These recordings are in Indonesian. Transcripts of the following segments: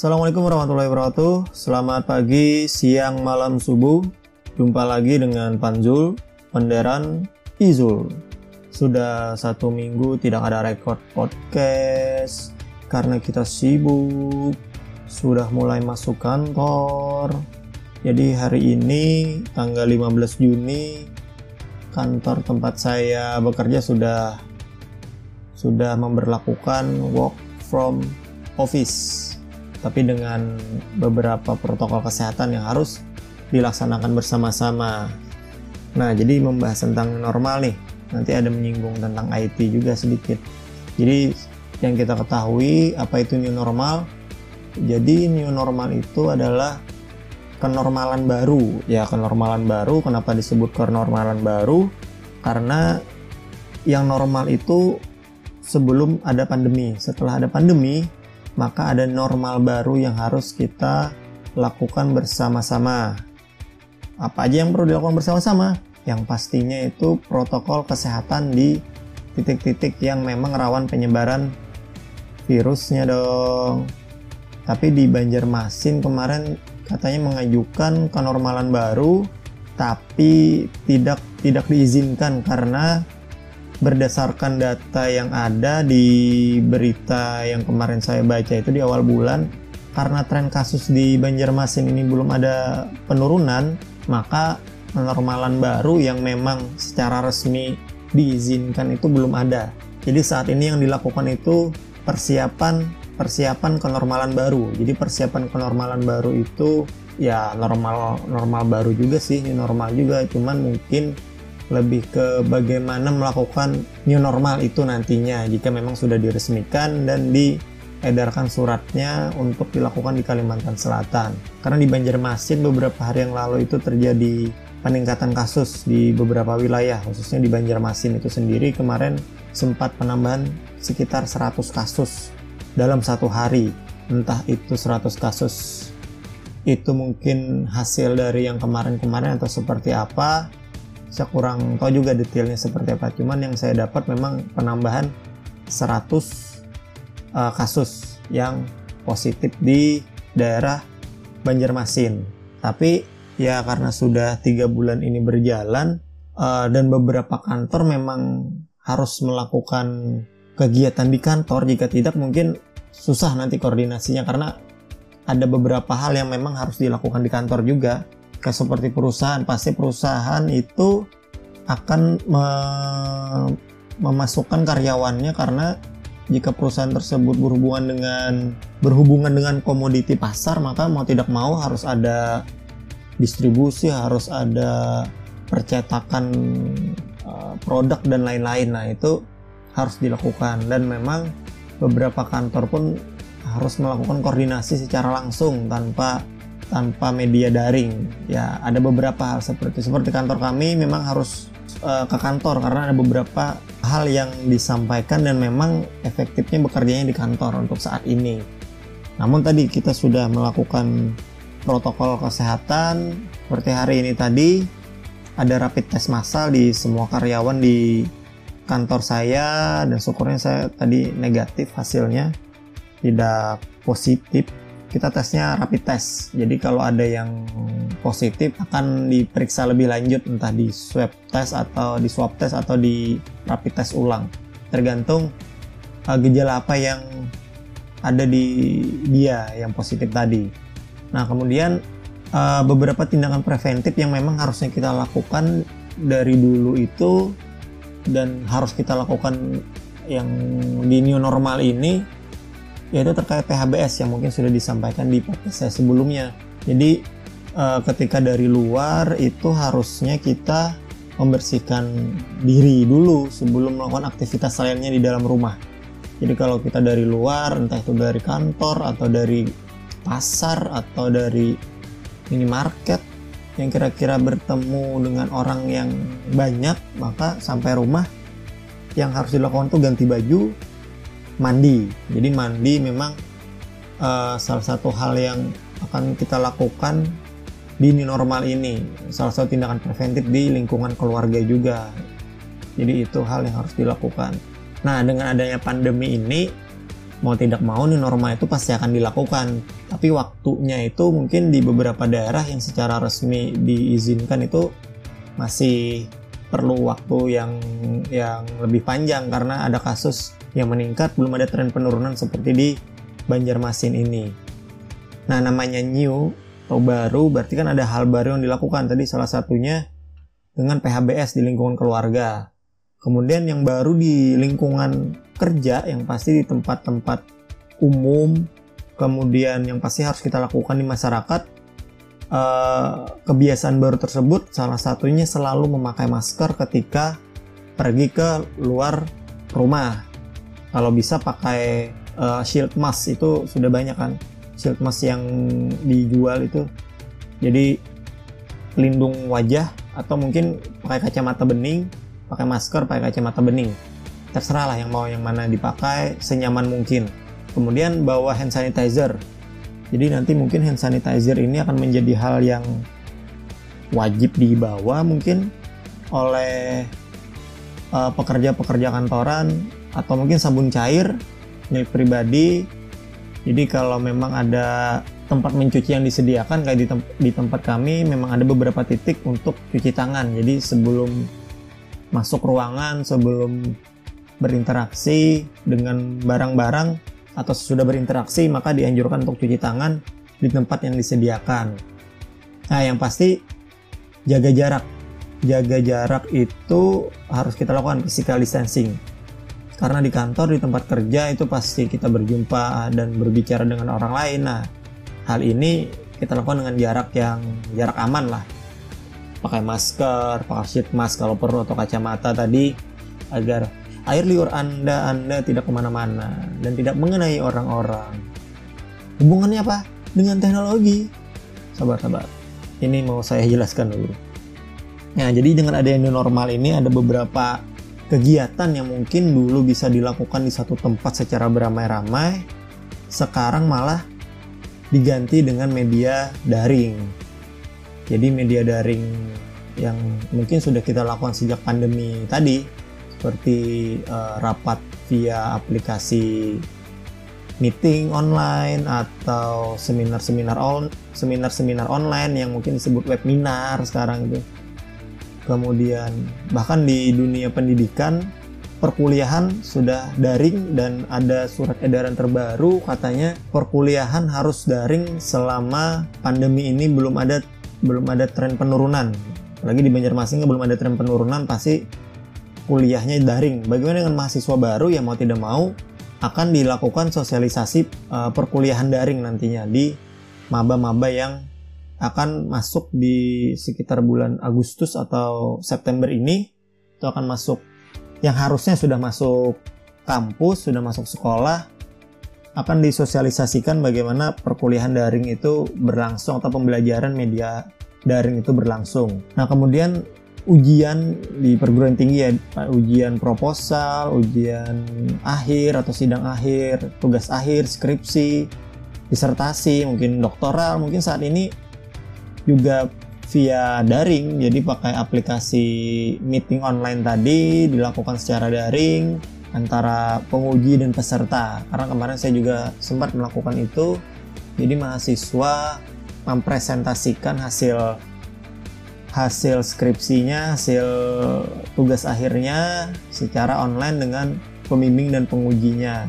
Assalamualaikum warahmatullahi wabarakatuh. Selamat pagi, siang, malam, subuh. Jumpa lagi dengan Panjul, Penderan, Izul. Sudah satu minggu tidak ada record podcast karena kita sibuk. Sudah mulai masuk kantor. Jadi hari ini tanggal 15 Juni kantor tempat saya bekerja sudah sudah memberlakukan work from office tapi dengan beberapa protokol kesehatan yang harus dilaksanakan bersama-sama. Nah, jadi membahas tentang normal nih. Nanti ada menyinggung tentang IT juga sedikit. Jadi yang kita ketahui apa itu new normal? Jadi new normal itu adalah kenormalan baru. Ya, kenormalan baru. Kenapa disebut kenormalan baru? Karena yang normal itu sebelum ada pandemi. Setelah ada pandemi, maka ada normal baru yang harus kita lakukan bersama-sama. Apa aja yang perlu dilakukan bersama-sama? Yang pastinya itu protokol kesehatan di titik-titik yang memang rawan penyebaran virusnya dong. Tapi di Banjarmasin kemarin katanya mengajukan kenormalan baru tapi tidak tidak diizinkan karena berdasarkan data yang ada di berita yang kemarin saya baca itu di awal bulan karena tren kasus di Banjarmasin ini belum ada penurunan maka normalan baru yang memang secara resmi diizinkan itu belum ada. Jadi saat ini yang dilakukan itu persiapan persiapan kenormalan baru. Jadi persiapan kenormalan baru itu ya normal normal baru juga sih normal juga. Cuman mungkin lebih ke bagaimana melakukan new normal itu nantinya jika memang sudah diresmikan dan diedarkan suratnya untuk dilakukan di Kalimantan Selatan. Karena di Banjarmasin beberapa hari yang lalu itu terjadi peningkatan kasus di beberapa wilayah, khususnya di Banjarmasin itu sendiri kemarin sempat penambahan sekitar 100 kasus dalam satu hari. Entah itu 100 kasus itu mungkin hasil dari yang kemarin-kemarin atau seperti apa saya kurang tahu juga detailnya seperti apa. Cuman yang saya dapat memang penambahan 100 uh, eh, kasus yang positif di daerah Banjarmasin. Tapi ya karena sudah tiga bulan ini berjalan uh, dan beberapa kantor memang harus melakukan kegiatan di kantor. Jika tidak mungkin susah nanti koordinasinya karena ada beberapa hal yang memang harus dilakukan di kantor juga kayak seperti perusahaan pasti perusahaan itu akan me memasukkan karyawannya karena jika perusahaan tersebut berhubungan dengan berhubungan dengan komoditi pasar maka mau tidak mau harus ada distribusi harus ada percetakan uh, produk dan lain-lain. Nah itu harus dilakukan. Dan memang beberapa kantor pun harus melakukan koordinasi secara langsung tanpa tanpa media daring. Ya, ada beberapa hal seperti seperti kantor kami memang harus uh, ke kantor karena ada beberapa hal yang disampaikan dan memang efektifnya bekerjanya di kantor untuk saat ini. Namun tadi kita sudah melakukan protokol kesehatan seperti hari ini tadi ada rapid test massal di semua karyawan di kantor saya dan syukurnya saya tadi negatif hasilnya tidak positif kita tesnya rapid test. Jadi kalau ada yang positif akan diperiksa lebih lanjut entah di swab test atau di swab test atau di rapid test ulang. Tergantung uh, gejala apa yang ada di dia yang positif tadi. Nah, kemudian uh, beberapa tindakan preventif yang memang harusnya kita lakukan dari dulu itu dan harus kita lakukan yang di new normal ini yaitu terkait PHBS yang mungkin sudah disampaikan di podcast saya sebelumnya. Jadi uh, ketika dari luar itu harusnya kita membersihkan diri dulu sebelum melakukan aktivitas lainnya di dalam rumah. Jadi kalau kita dari luar, entah itu dari kantor atau dari pasar atau dari minimarket yang kira-kira bertemu dengan orang yang banyak, maka sampai rumah yang harus dilakukan itu ganti baju, mandi. Jadi mandi memang uh, salah satu hal yang akan kita lakukan di new normal ini. Salah satu tindakan preventif di lingkungan keluarga juga. Jadi itu hal yang harus dilakukan. Nah, dengan adanya pandemi ini mau tidak mau nih norma itu pasti akan dilakukan tapi waktunya itu mungkin di beberapa daerah yang secara resmi diizinkan itu masih perlu waktu yang yang lebih panjang karena ada kasus yang meningkat belum ada tren penurunan seperti di Banjarmasin ini. Nah namanya new atau baru berarti kan ada hal baru yang dilakukan. Tadi salah satunya dengan PHBS di lingkungan keluarga. Kemudian yang baru di lingkungan kerja yang pasti di tempat-tempat umum kemudian yang pasti harus kita lakukan di masyarakat uh, kebiasaan baru tersebut salah satunya selalu memakai masker ketika pergi ke luar rumah. Kalau bisa pakai uh, shield mask itu sudah banyak kan. Shield mask yang dijual itu. Jadi pelindung wajah atau mungkin pakai kacamata bening pakai masker pakai kacamata bening. Terserah lah yang mau yang mana dipakai senyaman mungkin. Kemudian bawa hand sanitizer jadi nanti mungkin hand sanitizer ini akan menjadi hal yang wajib dibawa mungkin oleh uh, pekerja-pekerja kantoran atau mungkin sabun cair milik pribadi. Jadi kalau memang ada tempat mencuci yang disediakan kayak di, tem di tempat kami memang ada beberapa titik untuk cuci tangan. Jadi sebelum masuk ruangan sebelum berinteraksi dengan barang-barang atau sudah berinteraksi maka dianjurkan untuk cuci tangan di tempat yang disediakan. Nah, yang pasti jaga jarak. Jaga jarak itu harus kita lakukan physical distancing. Karena di kantor, di tempat kerja itu pasti kita berjumpa dan berbicara dengan orang lain. Nah, hal ini kita lakukan dengan jarak yang jarak aman lah. Pakai masker, pakai sheet mask kalau perlu atau kacamata tadi agar air liur Anda Anda tidak ke mana-mana dan tidak mengenai orang-orang. Hubungannya apa? Dengan teknologi. Sabar-sabar. Ini mau saya jelaskan dulu. Nah, jadi dengan adanya new normal ini ada beberapa kegiatan yang mungkin dulu bisa dilakukan di satu tempat secara beramai-ramai, sekarang malah diganti dengan media daring. Jadi media daring yang mungkin sudah kita lakukan sejak pandemi tadi, seperti uh, rapat via aplikasi meeting online atau seminar-seminar on seminar-seminar online yang mungkin disebut webinar sekarang itu. Kemudian bahkan di dunia pendidikan perkuliahan sudah daring dan ada surat edaran terbaru katanya perkuliahan harus daring selama pandemi ini belum ada belum ada tren penurunan. Lagi di Banjarmasin belum ada tren penurunan pasti kuliahnya daring. Bagaimana dengan mahasiswa baru yang mau tidak mau akan dilakukan sosialisasi uh, perkuliahan daring nantinya di maba-maba yang akan masuk di sekitar bulan Agustus atau September ini itu akan masuk yang harusnya sudah masuk kampus, sudah masuk sekolah akan disosialisasikan bagaimana perkuliahan daring itu berlangsung atau pembelajaran media daring itu berlangsung. Nah, kemudian ujian di perguruan tinggi ya ujian proposal, ujian akhir atau sidang akhir, tugas akhir, skripsi, disertasi, mungkin doktoral, mungkin saat ini juga via daring, jadi pakai aplikasi meeting online tadi dilakukan secara daring antara penguji dan peserta. Karena kemarin saya juga sempat melakukan itu, jadi mahasiswa mempresentasikan hasil hasil skripsinya, hasil tugas akhirnya secara online dengan pembimbing dan pengujinya.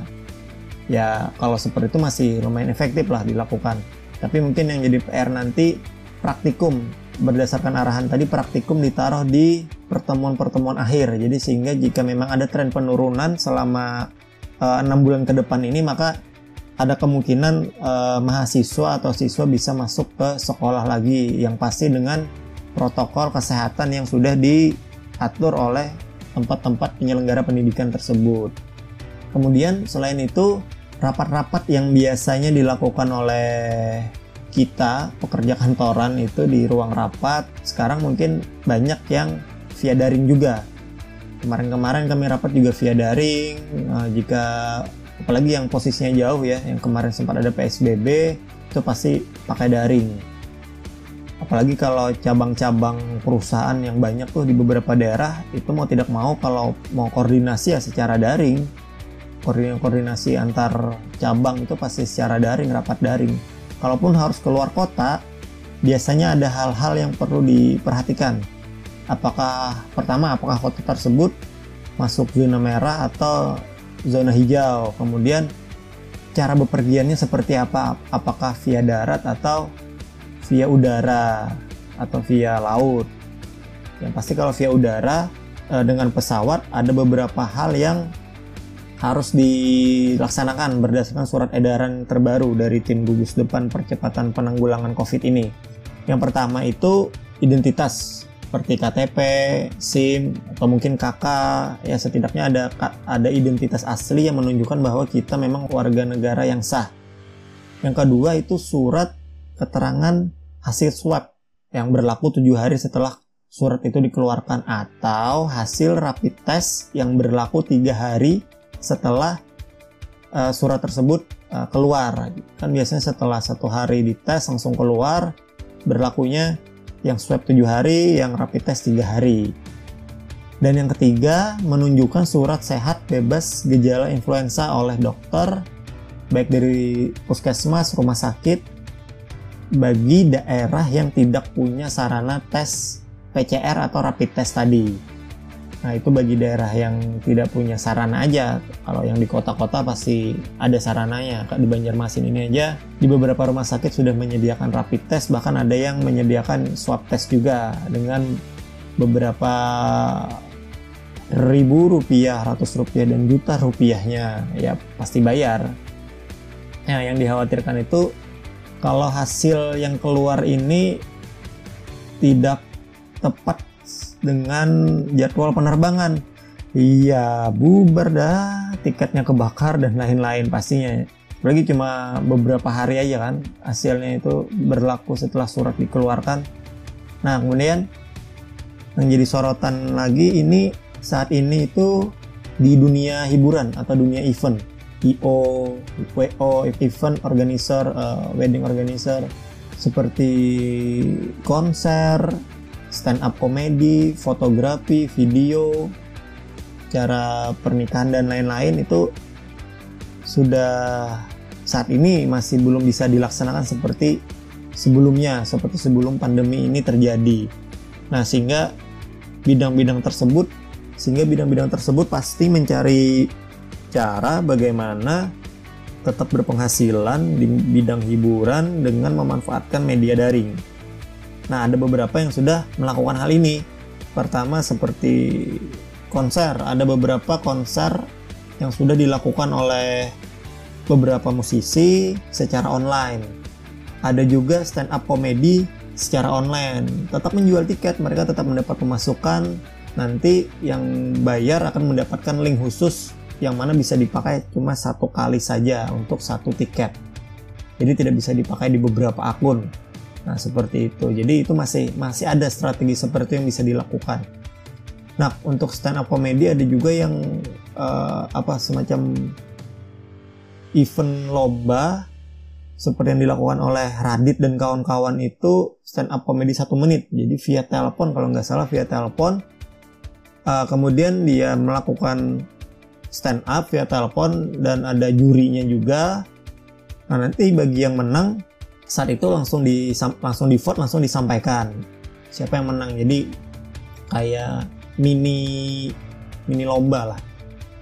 Ya, kalau seperti itu masih lumayan efektif lah dilakukan. Tapi mungkin yang jadi PR nanti praktikum berdasarkan arahan tadi praktikum ditaruh di pertemuan-pertemuan akhir. Jadi sehingga jika memang ada tren penurunan selama eh, enam uh, bulan ke depan ini maka ada kemungkinan uh, mahasiswa atau siswa bisa masuk ke sekolah lagi yang pasti dengan protokol kesehatan yang sudah diatur oleh tempat-tempat penyelenggara pendidikan tersebut. Kemudian selain itu, rapat-rapat yang biasanya dilakukan oleh kita pekerja kantoran itu di ruang rapat sekarang mungkin banyak yang via daring juga. Kemarin-kemarin kami rapat juga via daring. Nah, jika apalagi yang posisinya jauh ya, yang kemarin sempat ada PSBB itu pasti pakai daring apalagi kalau cabang-cabang perusahaan yang banyak tuh di beberapa daerah itu mau tidak mau kalau mau koordinasi ya secara daring. Koordinasi antar cabang itu pasti secara daring rapat daring. Kalaupun harus keluar kota biasanya ada hal-hal yang perlu diperhatikan. Apakah pertama apakah kota tersebut masuk zona merah atau zona hijau? Kemudian cara bepergiannya seperti apa? Apakah via darat atau via udara atau via laut yang pasti kalau via udara eh, dengan pesawat ada beberapa hal yang harus dilaksanakan berdasarkan surat edaran terbaru dari tim gugus depan percepatan penanggulangan COVID ini. Yang pertama itu identitas seperti KTP, SIM, atau mungkin KK, ya setidaknya ada ada identitas asli yang menunjukkan bahwa kita memang warga negara yang sah. Yang kedua itu surat keterangan hasil swab yang berlaku tujuh hari setelah surat itu dikeluarkan atau hasil rapid test yang berlaku tiga hari setelah uh, surat tersebut uh, keluar. Kan biasanya setelah satu hari dites langsung keluar, berlakunya yang swab tujuh hari, yang rapid test tiga hari. Dan yang ketiga, menunjukkan surat sehat bebas gejala influenza oleh dokter, baik dari puskesmas, rumah sakit, bagi daerah yang tidak punya sarana tes PCR atau rapid test tadi. Nah itu bagi daerah yang tidak punya sarana aja. Kalau yang di kota-kota pasti ada sarananya. Di Banjarmasin ini aja di beberapa rumah sakit sudah menyediakan rapid test, bahkan ada yang menyediakan swab test juga dengan beberapa ribu rupiah, ratus rupiah dan juta rupiahnya ya pasti bayar. Nah yang dikhawatirkan itu kalau hasil yang keluar ini tidak tepat dengan jadwal penerbangan. Iya, bubar dah, tiketnya kebakar dan lain-lain pastinya. Apalagi cuma beberapa hari aja kan, hasilnya itu berlaku setelah surat dikeluarkan. Nah, kemudian yang jadi sorotan lagi ini saat ini itu di dunia hiburan atau dunia event. IO, WO, event organizer, uh, wedding organizer, seperti konser, stand up komedi, fotografi, video, cara pernikahan dan lain-lain itu sudah saat ini masih belum bisa dilaksanakan seperti sebelumnya, seperti sebelum pandemi ini terjadi. Nah, sehingga bidang-bidang tersebut sehingga bidang-bidang tersebut pasti mencari cara bagaimana tetap berpenghasilan di bidang hiburan dengan memanfaatkan media daring. Nah, ada beberapa yang sudah melakukan hal ini. Pertama seperti konser, ada beberapa konser yang sudah dilakukan oleh beberapa musisi secara online. Ada juga stand up comedy secara online. Tetap menjual tiket, mereka tetap mendapat pemasukan. Nanti yang bayar akan mendapatkan link khusus yang mana bisa dipakai cuma satu kali saja untuk satu tiket. Jadi tidak bisa dipakai di beberapa akun. Nah, seperti itu. Jadi itu masih masih ada strategi seperti yang bisa dilakukan. Nah, untuk stand up comedy ada juga yang uh, apa semacam event lomba seperti yang dilakukan oleh Radit dan kawan-kawan itu stand up comedy satu menit. Jadi via telepon kalau nggak salah via telepon. Uh, kemudian dia melakukan stand up via telepon dan ada jurinya juga. Nah nanti bagi yang menang saat itu langsung di langsung di vote langsung disampaikan siapa yang menang. Jadi kayak mini mini lomba lah.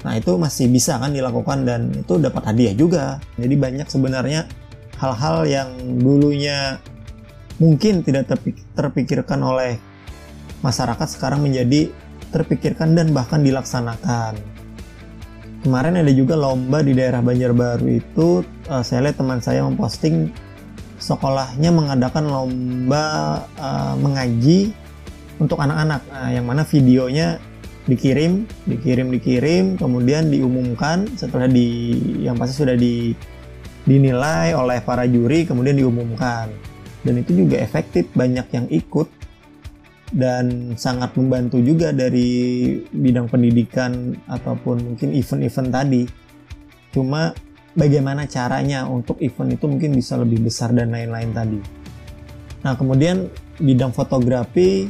Nah itu masih bisa kan dilakukan dan itu dapat hadiah juga. Jadi banyak sebenarnya hal-hal yang dulunya mungkin tidak terpikirkan oleh masyarakat sekarang menjadi terpikirkan dan bahkan dilaksanakan kemarin ada juga lomba di daerah Banjarbaru itu uh, saya lihat teman saya memposting sekolahnya mengadakan lomba uh, mengaji untuk anak-anak. Uh, yang mana videonya dikirim dikirim dikirim kemudian diumumkan. Setelah di yang pasti sudah di dinilai oleh para juri kemudian diumumkan. Dan itu juga efektif banyak yang ikut dan sangat membantu juga dari bidang pendidikan ataupun mungkin event-event tadi cuma bagaimana caranya untuk event itu mungkin bisa lebih besar dan lain-lain tadi. Nah, kemudian bidang fotografi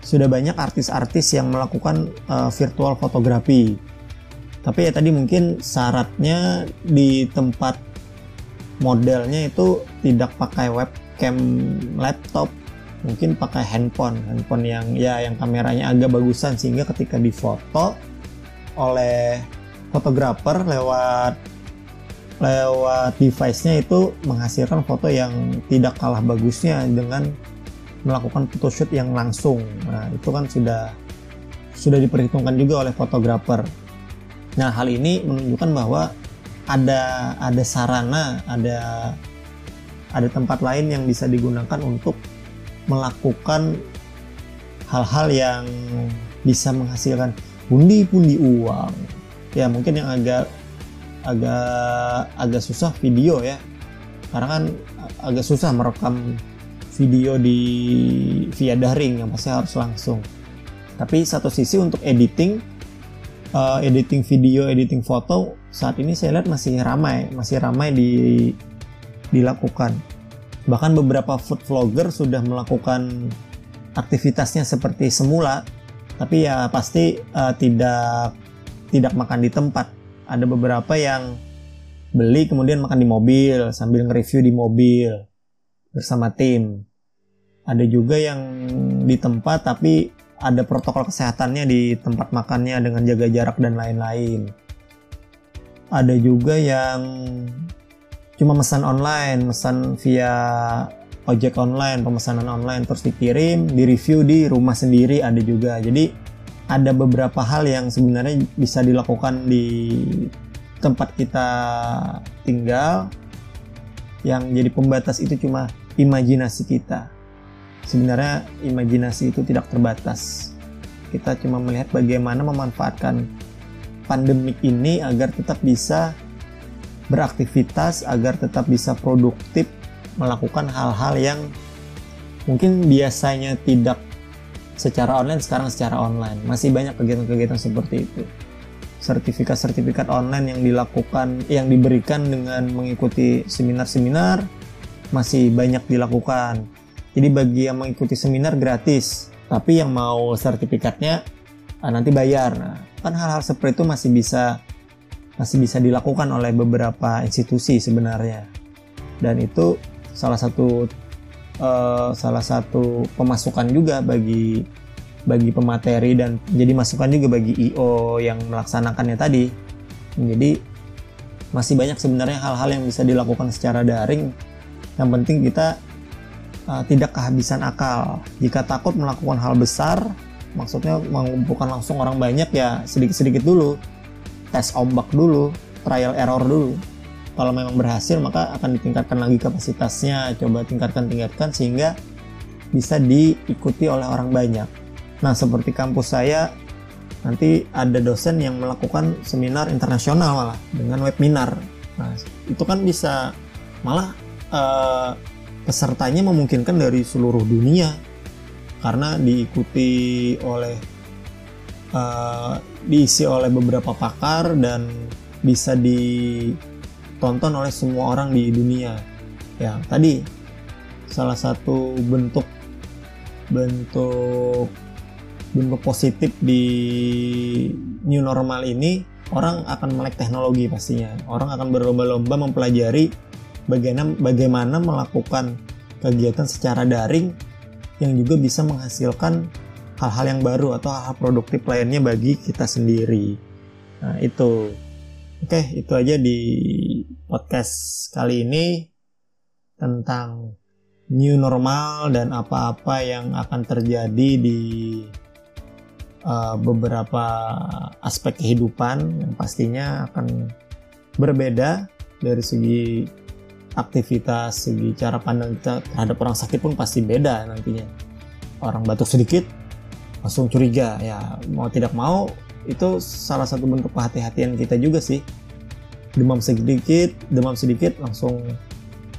sudah banyak artis-artis yang melakukan uh, virtual fotografi. tapi ya tadi mungkin syaratnya di tempat modelnya itu tidak pakai webcam laptop mungkin pakai handphone handphone yang ya yang kameranya agak bagusan sehingga ketika difoto oleh fotografer lewat lewat device-nya itu menghasilkan foto yang tidak kalah bagusnya dengan melakukan photoshoot yang langsung. Nah, itu kan sudah sudah diperhitungkan juga oleh fotografer. Nah, hal ini menunjukkan bahwa ada ada sarana, ada ada tempat lain yang bisa digunakan untuk melakukan hal-hal yang bisa menghasilkan pundi-pundi uang. Ya mungkin yang agak agak agak susah video ya. Karena kan agak susah merekam video di via daring yang pasti harus langsung. Tapi satu sisi untuk editing uh, editing video, editing foto saat ini saya lihat masih ramai, masih ramai di dilakukan Bahkan beberapa food vlogger sudah melakukan aktivitasnya seperti semula, tapi ya pasti uh, tidak tidak makan di tempat. Ada beberapa yang beli kemudian makan di mobil sambil nge-review di mobil bersama tim. Ada juga yang di tempat tapi ada protokol kesehatannya di tempat makannya dengan jaga jarak dan lain-lain. Ada juga yang cuma pesan online, pesan via ojek online, pemesanan online terus dikirim, di review di rumah sendiri ada juga. Jadi ada beberapa hal yang sebenarnya bisa dilakukan di tempat kita tinggal yang jadi pembatas itu cuma imajinasi kita. Sebenarnya imajinasi itu tidak terbatas. Kita cuma melihat bagaimana memanfaatkan pandemik ini agar tetap bisa beraktivitas agar tetap bisa produktif melakukan hal-hal yang mungkin biasanya tidak secara online sekarang secara online. Masih banyak kegiatan-kegiatan seperti itu. Sertifikat-sertifikat online yang dilakukan yang diberikan dengan mengikuti seminar-seminar masih banyak dilakukan. Jadi bagi yang mengikuti seminar gratis tapi yang mau sertifikatnya ah, nanti bayar. Nah, kan hal-hal seperti itu masih bisa masih bisa dilakukan oleh beberapa institusi sebenarnya. Dan itu salah satu uh, salah satu pemasukan juga bagi bagi pemateri dan jadi masukan juga bagi IO yang melaksanakannya tadi. Jadi masih banyak sebenarnya hal-hal yang bisa dilakukan secara daring. Yang penting kita uh, tidak kehabisan akal. Jika takut melakukan hal besar maksudnya mengumpulkan langsung orang banyak ya sedikit-sedikit dulu tes ombak dulu, trial error dulu. Kalau memang berhasil maka akan ditingkatkan lagi kapasitasnya, coba tingkatkan-tingkatkan sehingga bisa diikuti oleh orang banyak. Nah, seperti kampus saya nanti ada dosen yang melakukan seminar internasional malah dengan webinar. Nah, itu kan bisa malah uh, pesertanya memungkinkan dari seluruh dunia karena diikuti oleh uh, diisi oleh beberapa pakar dan bisa ditonton oleh semua orang di dunia. Ya, tadi salah satu bentuk bentuk bentuk positif di new normal ini orang akan melek teknologi pastinya. Orang akan berlomba-lomba mempelajari bagaimana bagaimana melakukan kegiatan secara daring yang juga bisa menghasilkan hal-hal yang baru atau hal-hal produktif lainnya bagi kita sendiri. Nah, itu. Oke, itu aja di podcast kali ini tentang new normal dan apa-apa yang akan terjadi di uh, beberapa aspek kehidupan yang pastinya akan berbeda dari segi aktivitas, segi cara pandang terhadap orang sakit pun pasti beda nantinya. Orang batuk sedikit langsung curiga. Ya mau tidak mau itu salah satu bentuk kehati-hatian kita juga sih. Demam sedikit demam sedikit langsung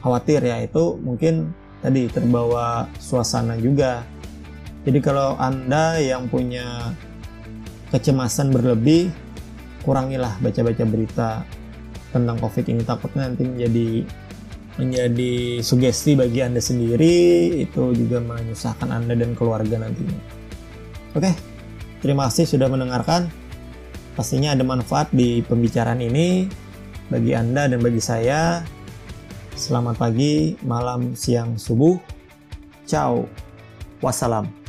khawatir ya. Itu mungkin tadi terbawa suasana juga. Jadi kalau anda yang punya kecemasan berlebih kurangilah baca-baca berita tentang covid ini. Takutnya nanti menjadi menjadi sugesti bagi anda sendiri itu juga menyusahkan anda dan keluarga nantinya Oke, terima kasih sudah mendengarkan. pastinya ada manfaat di pembicaraan ini bagi Anda dan bagi saya. Selamat pagi, malam, siang, subuh. Ciao. Wassalam.